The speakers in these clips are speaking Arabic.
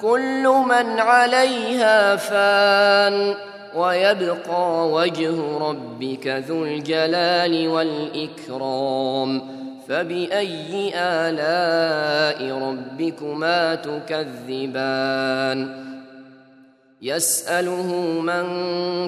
كل من عليها فان ويبقى وجه ربك ذو الجلال والإكرام فبأي آلاء ربكما تكذبان؟ يسأله من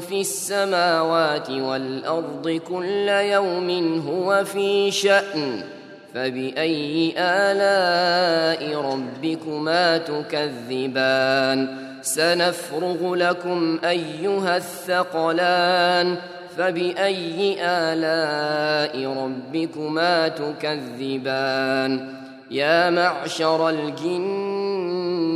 في السماوات والأرض كل يوم هو في شأن فبأي آلاء ربكما تكذبان؟ سنفرغ لكم أيها الثقلان. فبأي آلاء ربكما تكذبان؟ يا معشر الجن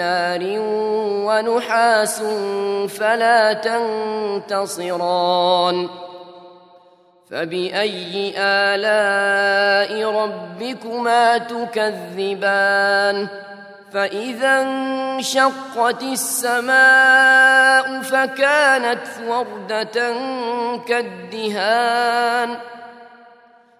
نار ونحاس فلا تنتصران فبأي آلاء ربكما تكذبان فإذا انشقت السماء فكانت وردة كالدهان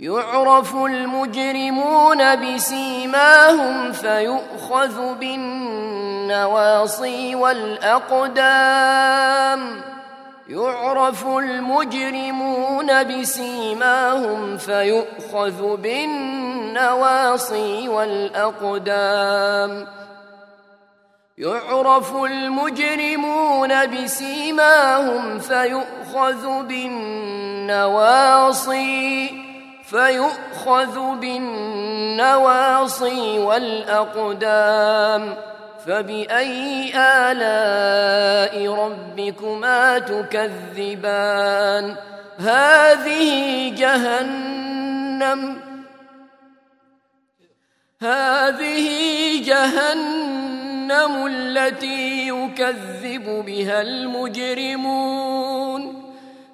يعرف المجرمون بسيماهم فيؤخذ بالنواصي والأقدام. يعرف المجرمون بسيماهم فيؤخذ بالنواصي والأقدام. يعرف المجرمون بسيماهم فيؤخذ بالنواصي فيؤخذ بالنواصي والأقدام فبأي آلاء ربكما تكذبان؟ هذه جهنم هذه جهنم التي يكذب بها المجرمون.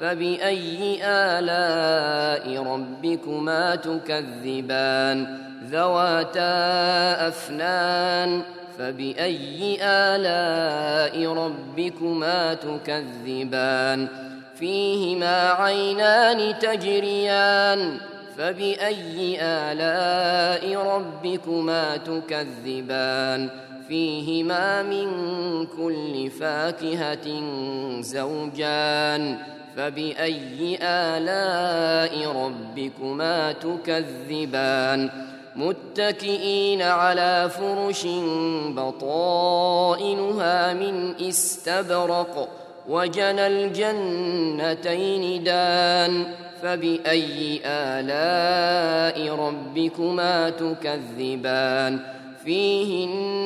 فبأي آلاء ربكما تكذبان؟ ذواتا أفنان فبأي آلاء ربكما تكذبان؟ فيهما عينان تجريان فبأي آلاء ربكما تكذبان؟ فيهما من كل فاكهة زوجان. فبأي آلاء ربكما تكذبان؟ متكئين على فرش بطائنها من استبرق وجنى الجنتين دان. فبأي آلاء ربكما تكذبان؟ فيهن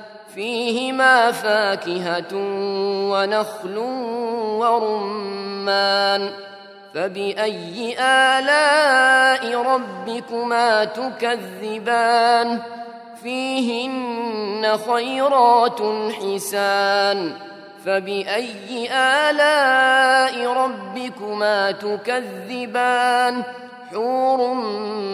فيهما فاكهة ونخل ورمان فبأي آلاء ربكما تكذبان؟ فيهن خيرات حسان فبأي آلاء ربكما تكذبان؟ حور